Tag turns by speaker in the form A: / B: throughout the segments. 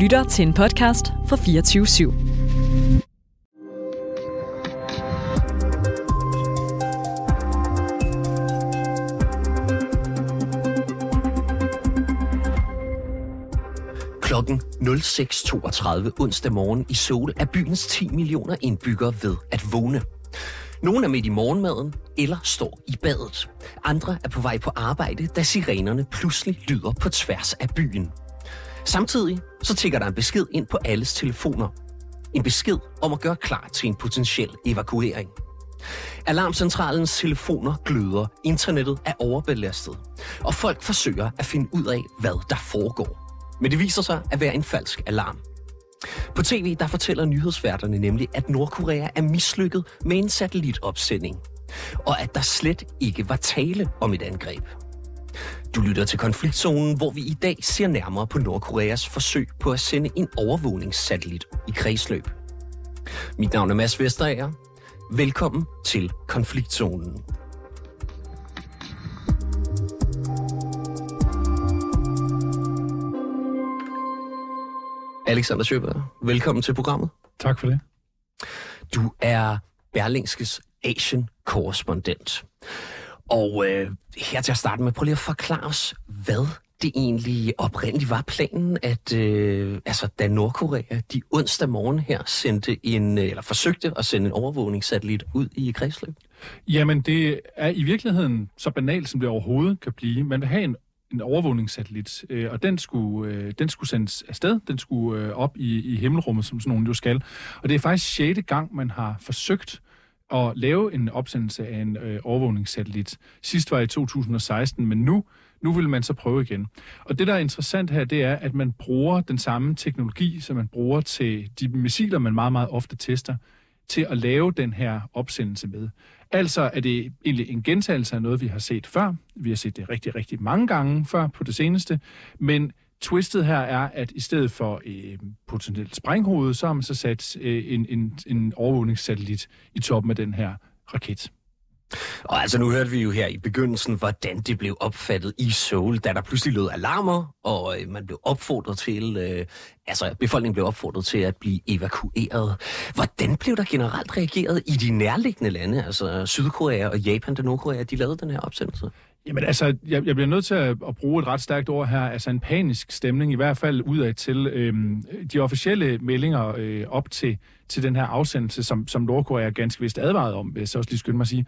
A: lytter til en podcast fra 24 /7.
B: Klokken 06.32 onsdag morgen i Seoul er byens 10 millioner indbyggere ved at vågne. Nogle er midt i morgenmaden eller står i badet. Andre er på vej på arbejde, da sirenerne pludselig lyder på tværs af byen. Samtidig så tigger der en besked ind på alles telefoner. En besked om at gøre klar til en potentiel evakuering. Alarmcentralens telefoner gløder, internettet er overbelastet, og folk forsøger at finde ud af, hvad der foregår. Men det viser sig at være en falsk alarm. På tv der fortæller nyhedsværterne nemlig, at Nordkorea er mislykket med en satellitopsending, og at der slet ikke var tale om et angreb. Du lytter til konfliktzonen, hvor vi i dag ser nærmere på Nordkoreas forsøg på at sende en overvågningssatellit i kredsløb. Mit navn er Mads Vesterager. Velkommen til konfliktzonen. Alexander Sjøberg, velkommen til programmet.
C: Tak for det.
B: Du er Berlingskes Asian-korrespondent. Og øh, her til at starte med, prøv lige at forklare os, hvad det egentlig oprindeligt var planen, at øh, altså, da Nordkorea de onsdag morgen her sendte en, øh, eller forsøgte at sende en overvågningssatellit ud i kredsløb?
C: Jamen, det er i virkeligheden så banalt, som det overhovedet kan blive. Man vil have en, en overvågningssatellit, øh, og den skulle, øh, den skulle sendes afsted. Den skulle øh, op i, i himmelrummet, som sådan nogen jo skal. Og det er faktisk 6. gang, man har forsøgt at lave en opsendelse af en øh, overvågningssatellit. Sidst var i 2016, men nu, nu vil man så prøve igen. Og det, der er interessant her, det er, at man bruger den samme teknologi, som man bruger til de missiler, man meget, meget ofte tester, til at lave den her opsendelse med. Altså er det egentlig en gentagelse af noget, vi har set før. Vi har set det rigtig, rigtig mange gange før på det seneste. Men twistet her er, at i stedet for øh, potentielt sprænghoved, så har man så sat øh, en, en, en overvågningssatellit i toppen af den her raket.
B: Og altså nu hørte vi jo her i begyndelsen, hvordan det blev opfattet i Seoul, da der pludselig lød alarmer, og øh, man blev opfordret til, øh, altså befolkningen blev opfordret til at blive evakueret. Hvordan blev der generelt reageret i de nærliggende lande, altså Sydkorea og Japan, da Nordkorea, de lavede den her opsendelse?
C: Jamen altså, jeg, jeg bliver nødt til at, at bruge et ret stærkt ord her, altså en panisk stemning, i hvert fald udad til øhm, de officielle meldinger øh, op til, til den her afsendelse, som, som Nordkorea ganske vist advarede om, vil jeg så også lige skynde mig at sige.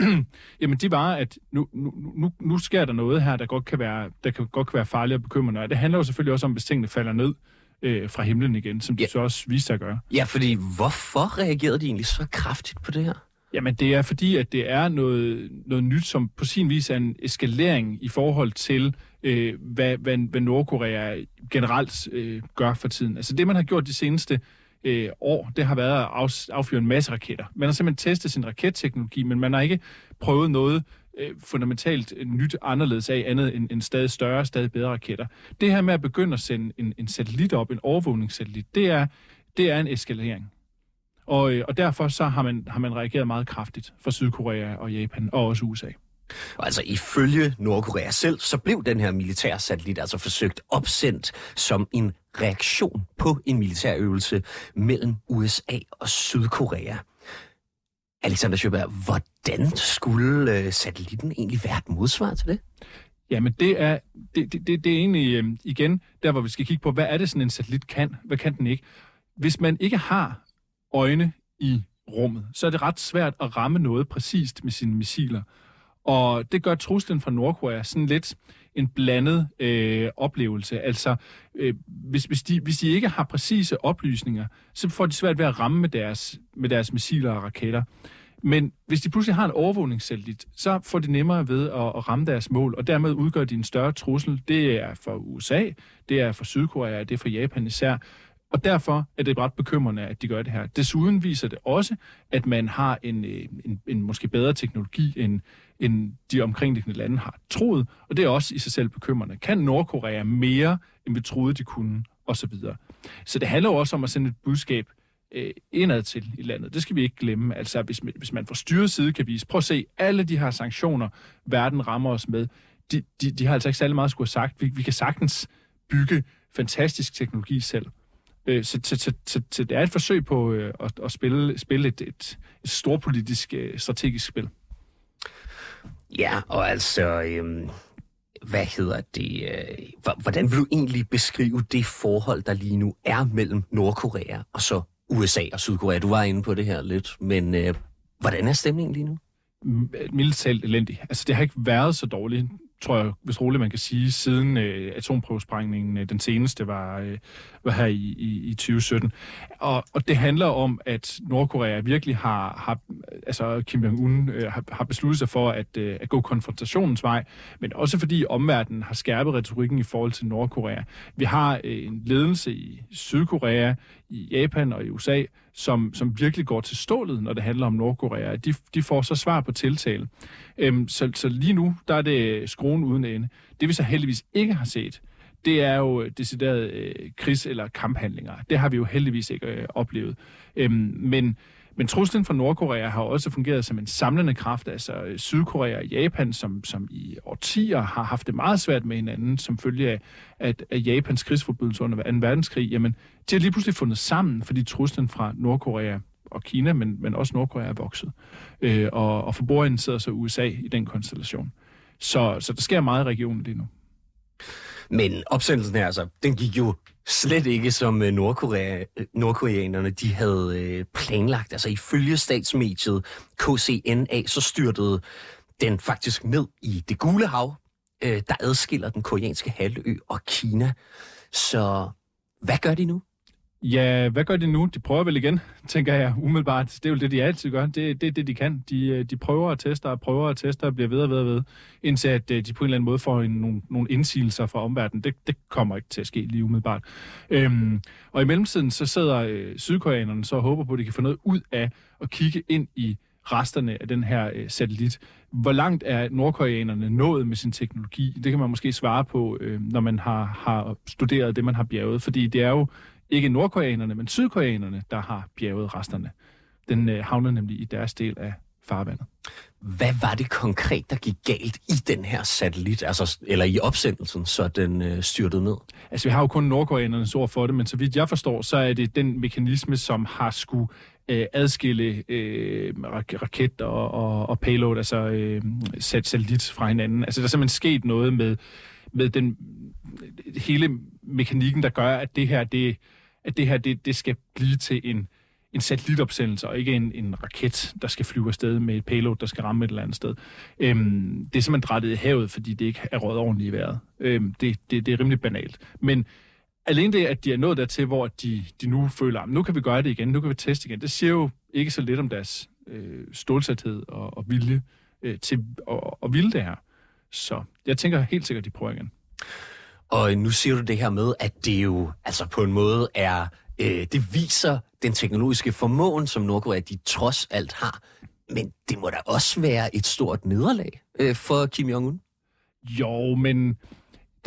C: Jamen de var, at nu, nu, nu, nu sker der noget her, der godt kan være, der kan, godt kan være farligt og bekymrende, og det handler jo selvfølgelig også om, hvis tingene falder ned øh, fra himlen igen, som ja. de så også viste sig at gøre.
B: Ja, fordi hvorfor reagerede de egentlig så kraftigt på det her?
C: Jamen, det er fordi, at det er noget, noget nyt, som på sin vis er en eskalering i forhold til, øh, hvad, hvad, hvad Nordkorea generelt øh, gør for tiden. Altså det, man har gjort de seneste øh, år, det har været at af, affyre en masse raketter. Man har simpelthen testet sin raketteknologi, men man har ikke prøvet noget øh, fundamentalt nyt anderledes af, andet end en stadig større, stadig bedre raketter. Det her med at begynde at sende en, en satellit op, en overvågningssatellit, det er, det er en eskalering. Og, øh, og derfor så har man, har man reageret meget kraftigt fra Sydkorea og Japan og også USA.
B: Og altså ifølge Nordkorea selv, så blev den her militære satellit altså forsøgt opsendt som en reaktion på en militærøvelse mellem USA og Sydkorea. Alexander Sjøberg, hvordan skulle øh, satellitten egentlig være et modsvar til det?
C: Jamen det er, det, det, det, det er egentlig øh, igen der, hvor vi skal kigge på, hvad er det sådan en satellit kan? Hvad kan den ikke? Hvis man ikke har øjne i rummet, så er det ret svært at ramme noget præcist med sine missiler. Og det gør truslen fra Nordkorea sådan lidt en blandet øh, oplevelse. Altså, øh, hvis, hvis, de, hvis de ikke har præcise oplysninger, så får de svært ved at ramme med deres, med deres missiler og raketter. Men hvis de pludselig har en overvågningssatellit, så får de nemmere ved at, at ramme deres mål, og dermed udgør de en større trussel. Det er for USA, det er for Sydkorea, det er for Japan især. Og derfor er det ret bekymrende, at de gør det her. Desuden viser det også, at man har en, øh, en, en måske bedre teknologi, end, end de omkringliggende lande har troet. Og det er også i sig selv bekymrende. Kan Nordkorea mere, end vi troede, de kunne, og så videre. Så det handler jo også om at sende et budskab øh, indad til i landet. Det skal vi ikke glemme. Altså, hvis, hvis man får styret side kan vise, prøv at se, alle de her sanktioner, verden rammer os med, de, de, de har altså ikke særlig meget at skulle have sagt. Vi, vi kan sagtens bygge fantastisk teknologi selv. Øh, så, så, så, så, så det er et forsøg på øh, at, at spille, spille et, et, et storpolitisk, øh, strategisk spil.
B: Ja, og altså, øhm, hvad hedder det? Øh, hvordan vil du egentlig beskrive det forhold, der lige nu er mellem Nordkorea og så USA og Sydkorea? Du var inde på det her lidt, men øh, hvordan er stemningen lige nu?
C: Mildt talt elendig. Altså, det har ikke været så dårligt tror jeg, hvis roligt man kan sige, siden øh, atomprøvesprængningen, øh, den seneste var, øh, var her i, i, i 2017. Og, og det handler om, at Nordkorea virkelig har, har altså Kim Jong-un øh, har, har besluttet sig for at, øh, at gå konfrontationens vej, men også fordi omverdenen har skærpet retorikken i forhold til Nordkorea. Vi har øh, en ledelse i Sydkorea, i Japan og i USA, som, som virkelig går til stålet, når det handler om Nordkorea. De, de får så svar på tiltale. Øhm, så, så lige nu, der er det øh, skruen uden ende. Det vi så heldigvis ikke har set, det er jo decideret øh, øh krigs- eller kamphandlinger. Det har vi jo heldigvis ikke øh, oplevet. Øhm, men men truslen fra Nordkorea har også fungeret som en samlende kraft, altså øh, Sydkorea og Japan, som, som i årtier har haft det meget svært med hinanden, som følge af, at, at Japans krigsforbrydelser under 2. verdenskrig, jamen, de har lige pludselig fundet sammen, fordi truslen fra Nordkorea og Kina, men, men også Nordkorea er vokset. Øh, og, og for sidder så USA i den konstellation. Så, så der sker meget i regionen lige nu.
B: Men opsendelsen her, altså, den gik jo slet ikke som øh, Nordkorea, øh, nordkoreanerne de havde øh, planlagt. Altså ifølge statsmediet KCNA, så styrtede den faktisk ned i det gule hav, øh, der adskiller den koreanske halvø og Kina. Så hvad gør de nu?
C: Ja, hvad gør de nu? De prøver vel igen, tænker jeg umiddelbart. Det er jo det, de altid gør. Det er det, det, de kan. De, øh, de prøver at teste og prøver at teste og bliver ved og ved og ved, indtil at øh, de på en eller anden måde får en, nogle, nogle indsigelser fra omverdenen. Det, det kommer ikke til at ske lige umiddelbart. Øhm, og i mellemtiden så sidder øh, sydkoreanerne så og håber på, at de kan få noget ud af at kigge ind i resterne af den her øh, satellit. Hvor langt er nordkoreanerne nået med sin teknologi? Det kan man måske svare på, øh, når man har, har studeret det, man har bjerget. Fordi det er jo ikke nordkoreanerne, men sydkoreanerne, der har bjerget resterne. Den øh, havner nemlig i deres del af farvandet.
B: Hvad var det konkret, der gik galt i den her satellit, altså, eller i opsendelsen, så den øh, styrtede ned?
C: Altså, vi har jo kun nordkoreanernes ord for det, men så vidt jeg forstår, så er det den mekanisme, som har skulle øh, adskille øh, raket og, og, og payload, altså øh, satellit fra hinanden. Altså, der er simpelthen sket noget med, med den hele mekanikken, der gør, at det her, det, at det her, det, det skal blive til en, en satellitopsendelse, og ikke en, en raket, der skal flyve afsted med et payload, der skal ramme et eller andet sted. Øhm, det er simpelthen drættet i havet, fordi det ikke er råd ordentligt i vejret. Øhm, det, det, det er rimelig banalt. Men alene det, at de er nået dertil, hvor de, de nu føler, ah, at nu kan vi gøre det igen, nu kan vi teste igen, det siger jo ikke så lidt om deres øh, stålsathed og, og vilje øh, til at, at ville det her. Så jeg tænker helt sikkert, at de prøver igen.
B: Og nu siger du det her med, at det jo altså på en måde er, øh, det viser den teknologiske formåen, som Nordkorea de trods alt har. Men det må da også være et stort nederlag øh, for Kim Jong-un.
C: Jo, men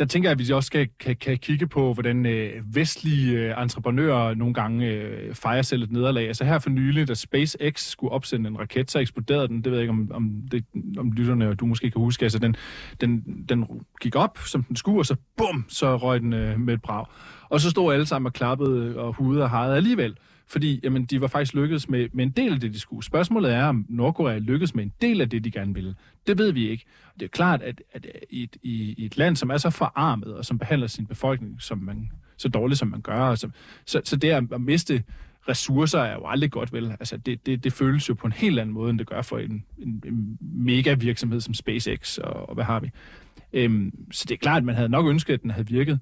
C: der tænker jeg, at vi også skal, kan, kan kigge på, hvordan øh, vestlige øh, entreprenører nogle gange øh, fejrer selv et nederlag. Altså her for nylig, da SpaceX skulle opsende en raket, så eksploderede den. Det ved jeg ikke, om, om, det, om lytterne og du måske kan huske. Altså den, den, den gik op, som den skulle, og så bum, så røg den øh, med et brag. Og så stod alle sammen og klappede øh, og hudede og hejede alligevel fordi jamen, de var faktisk lykkedes med, med en del af det, de skulle. Spørgsmålet er, om Nordkorea lykkedes med en del af det, de gerne ville. Det ved vi ikke. Det er klart, at, at i, et, i, et land, som er så forarmet, og som behandler sin befolkning som man, så dårligt, som man gør, så, så, så det at, at miste ressourcer er jo aldrig godt, vel? Altså, det, det, det føles jo på en helt anden måde, end det gør for en, en, en mega virksomhed som SpaceX, og, og hvad har vi? Øhm, så det er klart, at man havde nok ønsket, at den havde virket.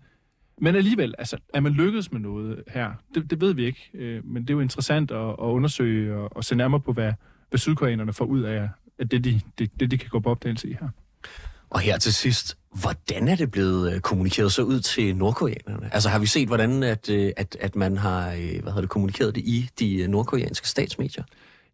C: Men alligevel, altså, er man lykkedes med noget her? Det, det ved vi ikke, øh, men det er jo interessant at, at undersøge og, og se nærmere på, hvad, hvad sydkoreanerne får ud af, at det, de, det, det, de kan gå på opdagelse i her.
B: Og her til sidst, hvordan er det blevet øh, kommunikeret så ud til nordkoreanerne? Altså har vi set, hvordan at, øh, at, at man har øh, hvad hedder det, kommunikeret det i de nordkoreanske statsmedier?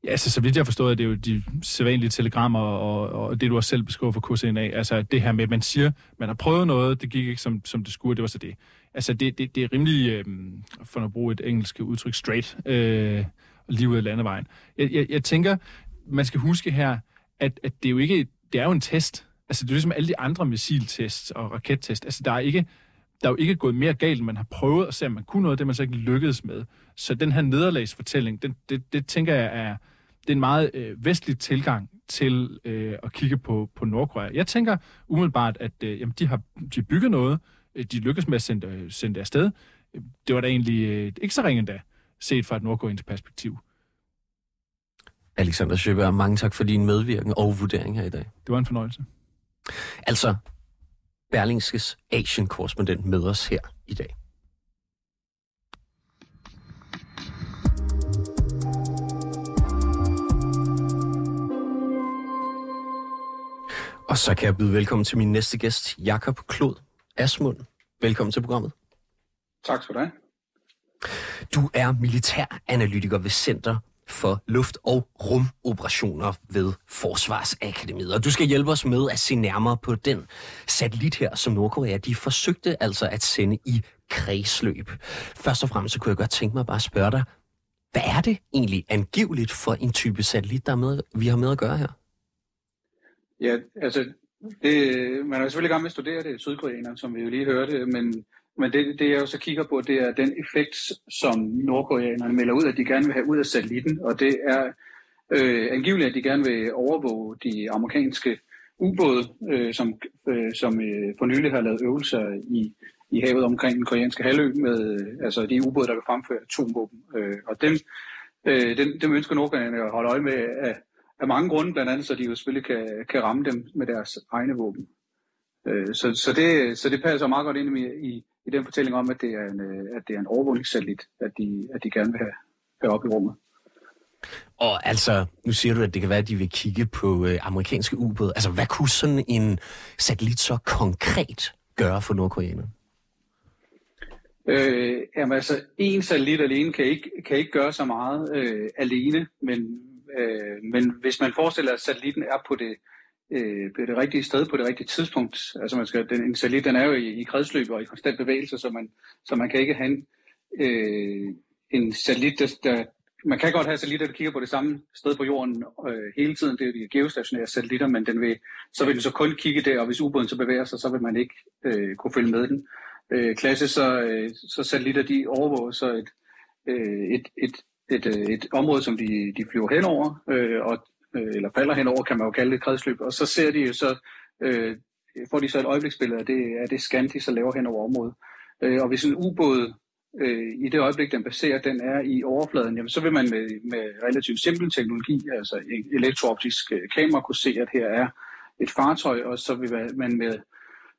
C: Ja, altså, så vidt jeg forstår, det er jo de sædvanlige telegrammer og, og det, du har selv beskriver for KCNA. Altså det her med, at man siger, man har prøvet noget, det gik ikke som, som det skulle, det var så det. Altså det, det, det er rimelig, øh, for at bruge et engelsk udtryk, straight, øh, lige ud af landevejen. Jeg, jeg, jeg tænker, man skal huske her, at, at det er jo ikke, det er jo en test. Altså det er ligesom alle de andre missiltests og rakettest. Altså der er ikke, der er jo ikke gået mere galt, man har prøvet at se, om man kunne noget, det man så ikke lykkedes med. Så den her nederlagsfortælling, den, det, det tænker jeg er, det er en meget øh, vestlig tilgang til øh, at kigge på, på Nordkorea. Jeg tænker umiddelbart, at øh, jamen, de har de bygget noget, øh, de lykkedes med at sende, sende det afsted. Det var da egentlig øh, ikke så ringe da, set fra et nordkoreansk perspektiv.
B: Alexander Sjøberg, mange tak for din medvirken og vurdering her i dag.
C: Det var en fornøjelse.
B: Altså, Berlingskes Asian-korrespondent med os her i dag. Og så kan jeg byde velkommen til min næste gæst, Jakob Klod Asmund. Velkommen til programmet.
D: Tak skal du have.
B: Du er militæranalytiker ved Center for luft- og rumoperationer ved Forsvarsakademiet. Og du skal hjælpe os med at se nærmere på den satellit her, som Nordkorea de forsøgte altså at sende i kredsløb. Først og fremmest så kunne jeg godt tænke mig bare at spørge dig, hvad er det egentlig angiveligt for en type satellit, der er med, vi har med at gøre her?
D: Ja, altså, det, man er selvfølgelig i gang med at studere det, sydkoreanerne, som vi jo lige hørte, men men det, det jeg jo så kigger på, det er den effekt, som nordkoreanerne melder ud, at de gerne vil have ud af satellitten. Og det er øh, angiveligt, at de gerne vil overvåge de amerikanske ubåde, øh, som, øh, som øh, for nylig har lavet øvelser i, i havet omkring den koreanske halvø, med øh, altså de ubåde, der vil fremføre atomvåben. Øh, og dem, øh, dem, dem ønsker nordkoreanerne at holde øje med at af mange grunde, blandt andet så de jo selvfølgelig kan, kan ramme dem med deres egne våben. Øh, så, så, det, så det passer meget godt ind i, i i den fortælling om, at det er en, øh, at det er en overvågningssatellit, at de, at de gerne vil have, have op i rummet.
B: Og altså, nu siger du, at det kan være, at de vil kigge på øh, amerikanske ubåde. Altså, hvad kunne sådan en satellit så konkret gøre for nordkoreanerne?
D: Øh, jamen altså, en satellit alene kan ikke, kan ikke gøre så meget øh, alene, men, øh, men hvis man forestiller, at satellitten er på det, øh, på det rigtige sted på det rigtige tidspunkt. Altså man skal, den, en satellit den er jo i, i kredsløb og i konstant bevægelse, så man, så man kan ikke have en, øh, en satellit, der, der, man kan godt have satellitter, der kigger på det samme sted på jorden øh, hele tiden. Det er de geostationære satellitter, men den vil, så vil den så kun kigge der, og hvis ubåden så bevæger sig, så vil man ikke øh, kunne følge med den. Øh, klasse, så, øh, så satellitter, de overvåger så et, øh, et, et, et, øh, et, område, som de, de flyver henover, øh, og øh, eller falder henover, kan man jo kalde det et kredsløb, og så ser de jo så, øh, får de så et øjebliksbillede af det, af det scan, de så laver hen over området. Øh, og hvis en ubåd øh, i det øjeblik, den baserer, den er i overfladen, jamen, så vil man med, med relativt simpel teknologi, altså elektrooptisk øh, kamera, kunne se, at her er et fartøj, og så vil man med,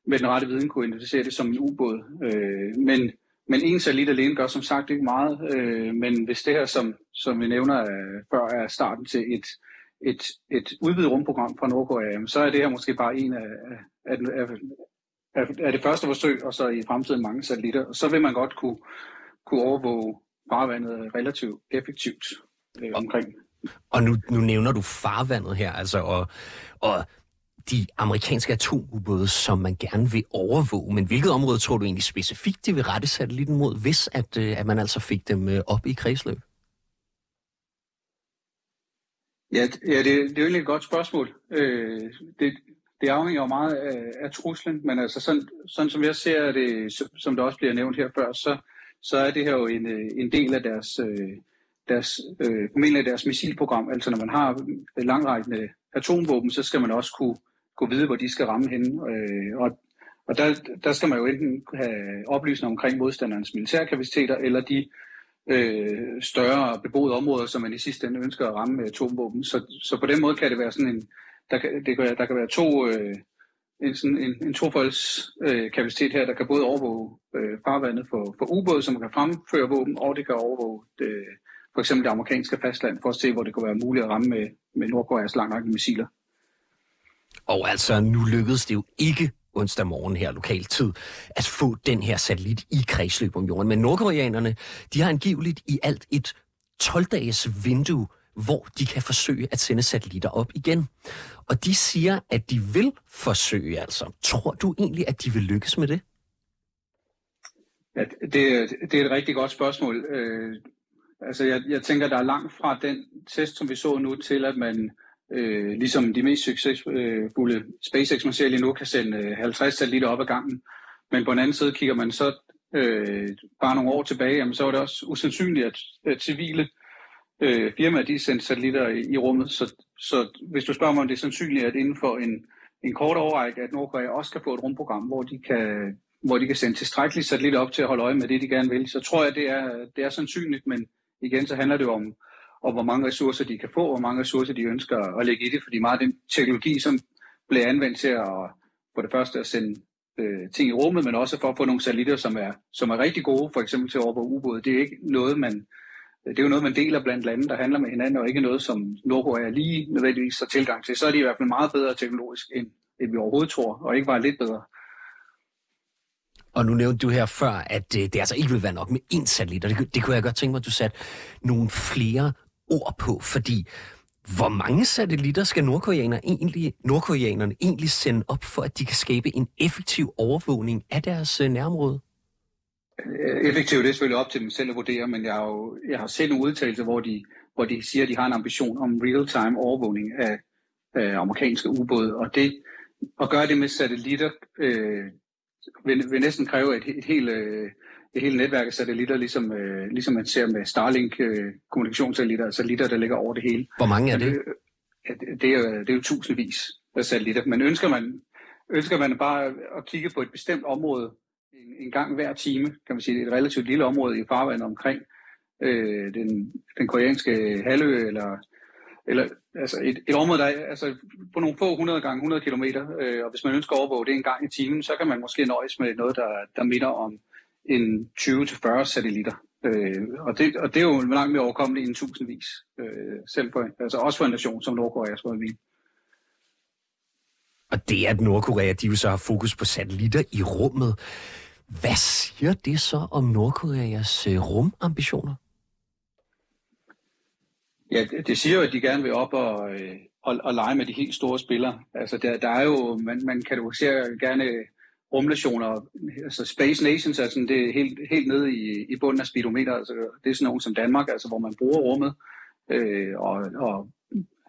D: med den rette viden kunne identificere det som en ubåd. Øh, men men en satellit alene gør som sagt ikke meget, øh, men hvis det her, som, som vi nævner øh, før, er starten til et, et, et udvidet rumprogram fra Nordkorea, så er det her måske bare en af, af, af, af, af det første forsøg, og så i fremtiden mange satellitter. Så vil man godt kunne, kunne overvåge farvandet relativt effektivt øh, omkring.
B: Og nu, nu nævner du farvandet her, altså, og, og de amerikanske atomubåde, som man gerne vil overvåge. Men hvilket område tror du egentlig specifikt, det vil rette satellitten mod, hvis at, øh, at man altså fik dem øh, op i kredsløb?
D: Ja, ja det, det er jo egentlig et godt spørgsmål. Øh, det, det afhænger jo meget af, af truslen, men altså sådan, sådan som jeg ser det, som der også bliver nævnt her før, så, så er det her jo en, øh, en del af deres, deres, øh, formentlig deres missilprogram. Altså når man har langrækkende atomvåben, så skal man også kunne, kunne vide, hvor de skal ramme henne. Øh, og og der, der skal man jo enten have oplysninger omkring modstanderens militærkapaciteter, eller de øh, større beboede områder, som man i sidste ende ønsker at ramme med atomvåben. Så, så på den måde kan det være sådan en, der kan, det kan, der kan være to, øh, en, sådan en, en tofolds øh, kapacitet her, der kan både overvåge øh, farvandet for, for ubåde, som kan fremføre våben, og det kan overvåge det, for eksempel det amerikanske fastland, for at se, hvor det kunne være muligt at ramme med, med Nordkoreas langrækkende missiler.
B: Og altså, nu lykkedes det jo ikke onsdag morgen her lokal tid, at få den her satellit i kredsløb om jorden. Men nordkoreanerne, de har angiveligt i alt et 12-dages vindue, hvor de kan forsøge at sende satellitter op igen. Og de siger, at de vil forsøge altså. Tror du egentlig, at de vil lykkes med det?
D: Ja, det, det er et rigtig godt spørgsmål. Øh, altså jeg, jeg tænker, der er langt fra den test, som vi så nu, til at man øh, ligesom de mest succesfulde øh, SpaceX, man ser lige nu, kan sende øh, 50 satellitter op ad gangen. Men på den anden side kigger man så øh, bare nogle år tilbage, jamen, så var det også usandsynligt, at, at civile øh, firmaer de sendte satellitter i, i rummet. Så, så hvis du spørger mig, om det er sandsynligt, at inden for en, en kort overrække, at Nordkorea også kan få et rumprogram, hvor de kan, hvor de kan sende tilstrækkeligt satellitter op til at holde øje med det, de gerne vil, så tror jeg, det er, det er sandsynligt, men igen, så handler det jo om, og hvor mange ressourcer de kan få, og hvor mange ressourcer de ønsker at lægge i det, fordi meget af den teknologi, som bliver anvendt til at, for det første at sende øh, ting i rummet, men også for at få nogle satellitter, som er, som er rigtig gode, for eksempel til at overvåge ubåde. Det er ikke noget, man, det er jo noget, man deler blandt lande, der handler med hinanden, og ikke noget, som Nordkorea lige nødvendigvis har tilgang til. Så er de i hvert fald meget bedre teknologisk, end, end vi overhovedet tror, og ikke bare lidt bedre.
B: Og nu nævnte du her før, at øh, det altså ikke vil være nok med én satellit, og det, det kunne jeg godt tænke mig, at du satte nogle flere ord på, fordi hvor mange satellitter skal nordkoreanerne egentlig, nordkoreanerne egentlig sende op, for at de kan skabe en effektiv overvågning af deres øh, nærområde?
D: Øh, Effektivt det er selvfølgelig op til dem selv at vurdere, men jeg har, jo, jeg har set nogle udtalelser, hvor de, hvor de siger, at de har en ambition om real-time overvågning af, af amerikanske ubåde, og det at gøre det med satellitter øh, vil, vil næsten kræve et, et helt øh, et helt netværk af satellitter, ligesom, øh, ligesom man ser med Starlink øh, kommunikationssatellitter, satellitter, der ligger over det hele.
B: Hvor mange er det?
D: Det, det, er, det er jo tusindvis af satellitter, men ønsker man, ønsker man bare at kigge på et bestemt område en, en gang hver time, kan man sige, et relativt lille område i farvandet omkring øh, den, den koreanske halvø, eller, eller altså et, et område, der er altså, på nogle få 100 gange 100 kilometer, øh, og hvis man ønsker at overvåge det en gang i timen, så kan man måske nøjes med noget, der, der minder om en 20-40 satellitter. Øh, og, det, og det er jo langt mere overkommeligt end tusindvis, øh, selv for, altså også for en nation som Nordkorea, skulle jeg mene.
B: Og det, at Nordkorea de jo så har fokus på satellitter i rummet, hvad siger det så om Nordkoreas øh, rumambitioner?
D: Ja, det, det siger jo, at de gerne vil op og, øh, og, og lege med de helt store spillere. Altså, der, der er jo, man, man kategoriserer gerne rumnationer, altså Space Nations, altså det er helt, helt nede i, i bunden af speedometer, altså det er sådan nogen som Danmark, altså hvor man bruger rummet, øh, og, og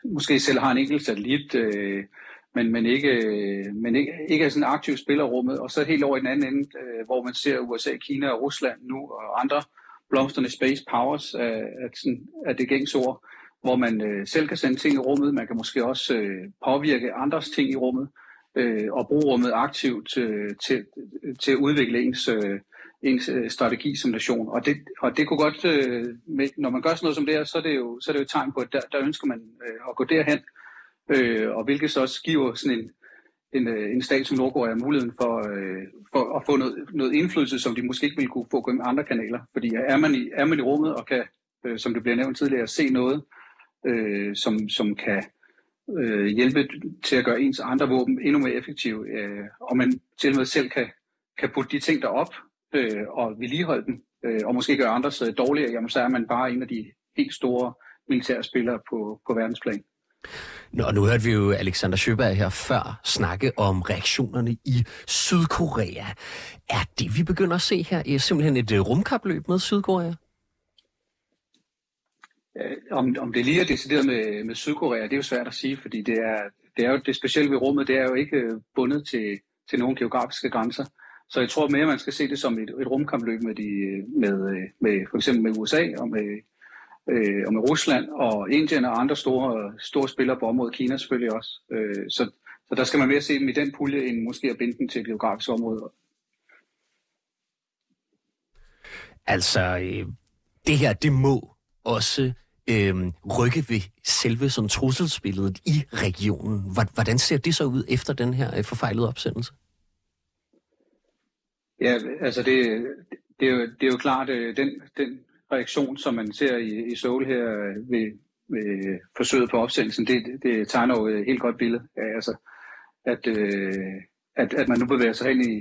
D: måske selv har en enkelt satellit, øh, men, men, ikke, men ikke, ikke er sådan aktiv spiller rummet, og så helt over i den anden ende, øh, hvor man ser USA, Kina og Rusland nu, og andre blomstrende space powers er, er, sådan, er det gængse ord, hvor man øh, selv kan sende ting i rummet, man kan måske også øh, påvirke andres ting i rummet, øh, og bruge rummet aktivt til, til, til at udvikle ens, øh, ens øh, strategi som nation. Og det, og det kunne godt, øh, med, når man gør sådan noget som det her, så er det jo, så er det jo et tegn på, at der, der ønsker man øh, at gå derhen, øh, og hvilket så også giver sådan en, en, øh, en stat som Nordkorea muligheden for, øh, for at få noget, noget indflydelse, som de måske ikke ville kunne få gennem andre kanaler. Fordi er man i, er man i rummet og kan, øh, som det bliver nævnt tidligere, se noget, øh, som, som kan øh, hjælpe til at gøre ens andre våben endnu mere effektive, øh, og man til og med selv kan, kan putte de ting derop øh, og vedligeholde dem, øh, og måske gøre andres øh, dårligere, jamen så er man bare en af de helt store militære spillere på, på verdensplan.
B: Nå, nu hørte vi jo Alexander Sjøberg her før snakke om reaktionerne i Sydkorea. Er det, vi begynder at se her, simpelthen et rumkapløb med Sydkorea?
D: Øh, om, om det lige er decideret med, med Sydkorea, det er jo svært at sige, fordi det er, det er jo det specielle ved rummet, det er jo ikke øh, bundet til, til nogle geografiske grænser. Så jeg tror mere, man skal se det som et, et rumkampløb med, de, med, øh, med for eksempel med USA og med, øh, og med Rusland og Indien og andre store, store spillere på området, Kina selvfølgelig også. Øh, så, så der skal man mere se dem i den pulje, end måske at binde dem til et geografisk område.
B: Altså, øh, det her, det må også øh, rykke ved selve sådan trusselsbilledet i regionen. Hvordan ser det så ud efter den her øh, forfejlede opsendelse?
D: Ja, altså det, det, er, jo, det er jo klart, øh, den, den reaktion, som man ser i, i Seoul her øh, ved, ved forsøget på opsendelsen, det, det tegner jo et helt godt billede af, altså, at, øh, at, at man nu bevæger sig hen i,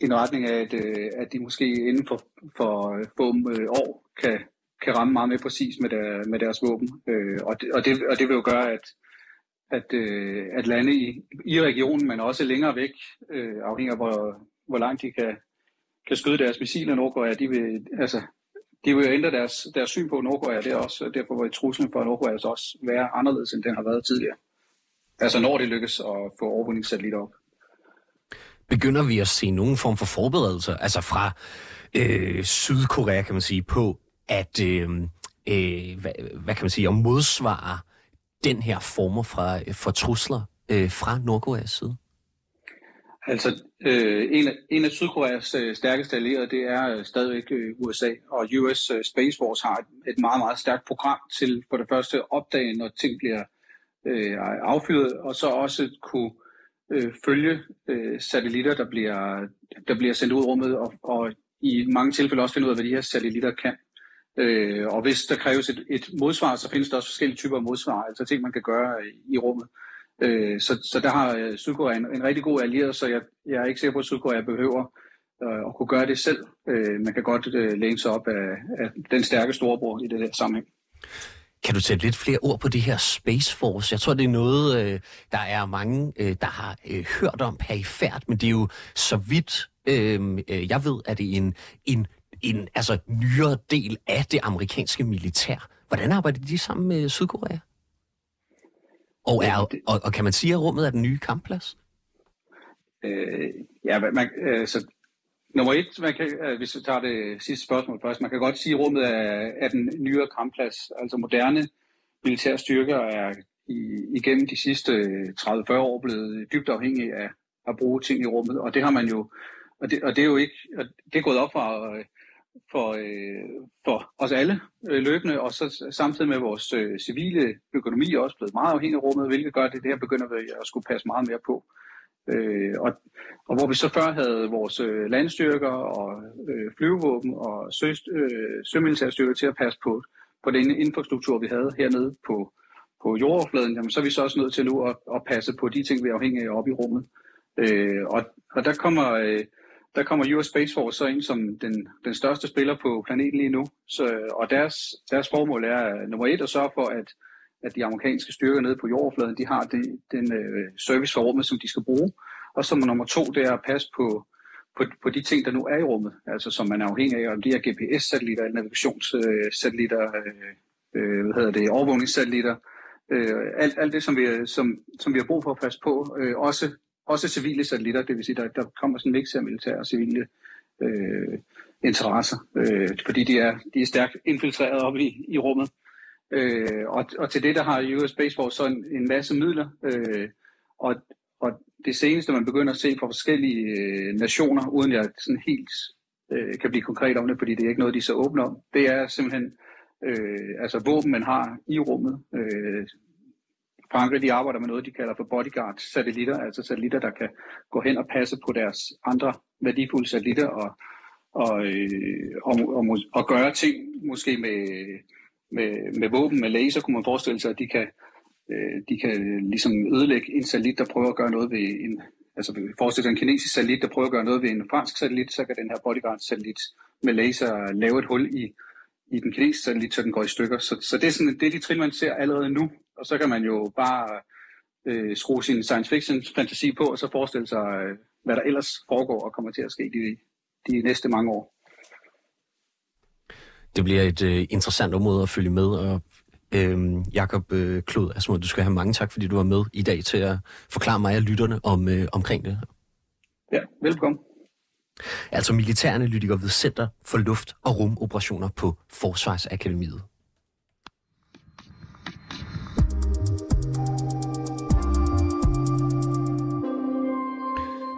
D: i en retning af, at, øh, at de måske inden for, for øh, få år kan, kan ramme meget mere præcis med, der, med deres våben. Øh, og, det, og, det, og det vil jo gøre, at, at, øh, at lande i, i regionen, men også længere væk, øh, afhængig af hvor, hvor langt de kan, kan skyde deres missiler Nordkorea, de vil, altså, de vil jo ændre deres, deres syn på Nordkorea, det er også, derfor vil truslen for Nordkorea altså også være anderledes, end den har været tidligere. Altså når det lykkes at få overvågningssatellitter op.
B: begynder vi at se nogen form for forberedelser, altså fra øh, Sydkorea, kan man sige, på at, øh, øh, hvad, hvad kan man sige, at modsvare den her former fra, for trusler øh, fra Nordkoreas side?
D: Altså, øh, en, af, en af Sydkoreas øh, stærkeste allierede, det er øh, stadigvæk øh, USA, og US øh, Space Force har et, et meget, meget stærkt program til for det første opdage, når ting bliver øh, affyret, og så også kunne øh, følge øh, satellitter, der bliver, der bliver sendt ud i rummet, og, og i mange tilfælde også finde ud af, hvad de her satellitter kan. Øh, og hvis der kræves et, et modsvar, så findes der også forskellige typer af modsvar, altså ting, man kan gøre øh, i, rummet. Øh, så, så der har øh, Sydkorea en, en rigtig god allieret, så jeg, jeg er ikke sikker på, at Sydkorea behøver øh, at kunne gøre det selv. Øh, man kan godt øh, læne sig op af, af den stærke storebror i det her sammenhæng.
B: Kan du sætte lidt flere ord på det her Space Force? Jeg tror, det er noget, øh, der er mange, øh, der har øh, hørt om perifært, men det er jo så vidt, øh, øh, jeg ved, at det er en, en, en altså, nyere del af det amerikanske militær. Hvordan arbejder de sammen med Sydkorea? Og, er, og, og kan man sige, at rummet er den nye kampplads?
D: Øh, ja, man, øh, så nummer et, man kan, øh, hvis vi tager det sidste spørgsmål først, man kan godt sige, at rummet er, er den nyere kampplads. Altså moderne militære styrker er i, igennem de sidste 30-40 år blevet dybt afhængige af at bruge ting i rummet, og det har man jo, og det, og det er jo ikke, det er gået op fra for, øh, for os alle øh, løbende, og så samtidig med vores øh, civile økonomi er også blevet meget afhængig af rummet, hvilket gør, at det her begynder vi at skulle passe meget mere på. Øh, og, og hvor vi så før havde vores øh, landstyrker og øh, flyvevåben og sø, øh, sømilitærstyrker til at passe på, på den infrastruktur, vi havde hernede på, på jordoverfladen, jamen, så er vi så også nødt til nu at, at passe på de ting, vi er afhængige af oppe i rummet. Øh, og, og der kommer... Øh, der kommer US Space Force så ind som den, den største spiller på planeten lige nu. Så, og deres, deres formål er øh, nummer et at sørge for, at, at de amerikanske styrker nede på jordfladen, de har de, den øh, service for rummet, som de skal bruge. Og som nummer to, det er at passe på, på, på de ting, der nu er i rummet, altså som man er afhængig af, om de er GPS-satellitter, navigationssatellitter, øh, øh, hvad hedder det, overvågningssatellitter, øh, alt, alt det, som vi, som, som vi har brug for at passe på, øh, også også civile satellitter, det vil sige, der, der kommer sådan en mix af militære og civile øh, interesser, øh, fordi de er, de er stærkt infiltreret op i, i rummet. Øh, og, og til det, der har US Space Force så en, en masse midler, øh, og, og det seneste, man begynder at se fra forskellige øh, nationer, uden jeg sådan helt øh, kan blive konkret om det, fordi det er ikke noget, de så åbne om, det er simpelthen øh, altså våben, man har i rummet, øh, Frankrig de arbejder med noget, de kalder for bodyguard-satellitter, altså satellitter, der kan gå hen og passe på deres andre værdifulde satellitter og, og, øh, og, og, og gøre ting måske med, med, med våben, med laser, kunne man forestille sig, at de kan, øh, de kan ligesom ødelægge en satellit, der prøver at gøre noget ved en, altså forestil sig en kinesisk satellit, der prøver at gøre noget ved en fransk satellit, så kan den her bodyguard-satellit med laser lave et hul i, i den kinesiske satellit, så den går i stykker. Så, så det er sådan, det er de trin, man ser allerede nu, og så kan man jo bare øh, skrue sin science fiction fantasi på, og så forestille sig, øh, hvad der ellers foregår og kommer til at ske de, de næste mange år.
B: Det bliver et øh, interessant område at følge med, og øh, Jakob øh, Klod Asmund, du skal have mange tak, fordi du var med i dag til at forklare mig og lytterne om, øh, omkring det.
D: Ja, velkommen.
B: Altså militæranalytiker ved Center for Luft- og Rumoperationer på Forsvarsakademiet.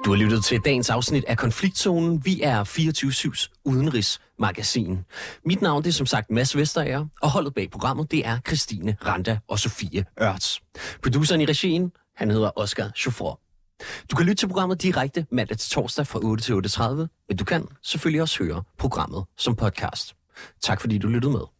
B: Du har lyttet til dagens afsnit af Konfliktzonen. Vi er 24-7's udenrigsmagasin. Mit navn det er som sagt Mads Vesterager, og holdet bag programmet det er Christine Randa og Sofie Ørts. Produceren i regien, han hedder Oscar Chauffeur. Du kan lytte til programmet direkte mandag til torsdag fra 8 til 8.30, men du kan selvfølgelig også høre programmet som podcast. Tak fordi du lyttede med.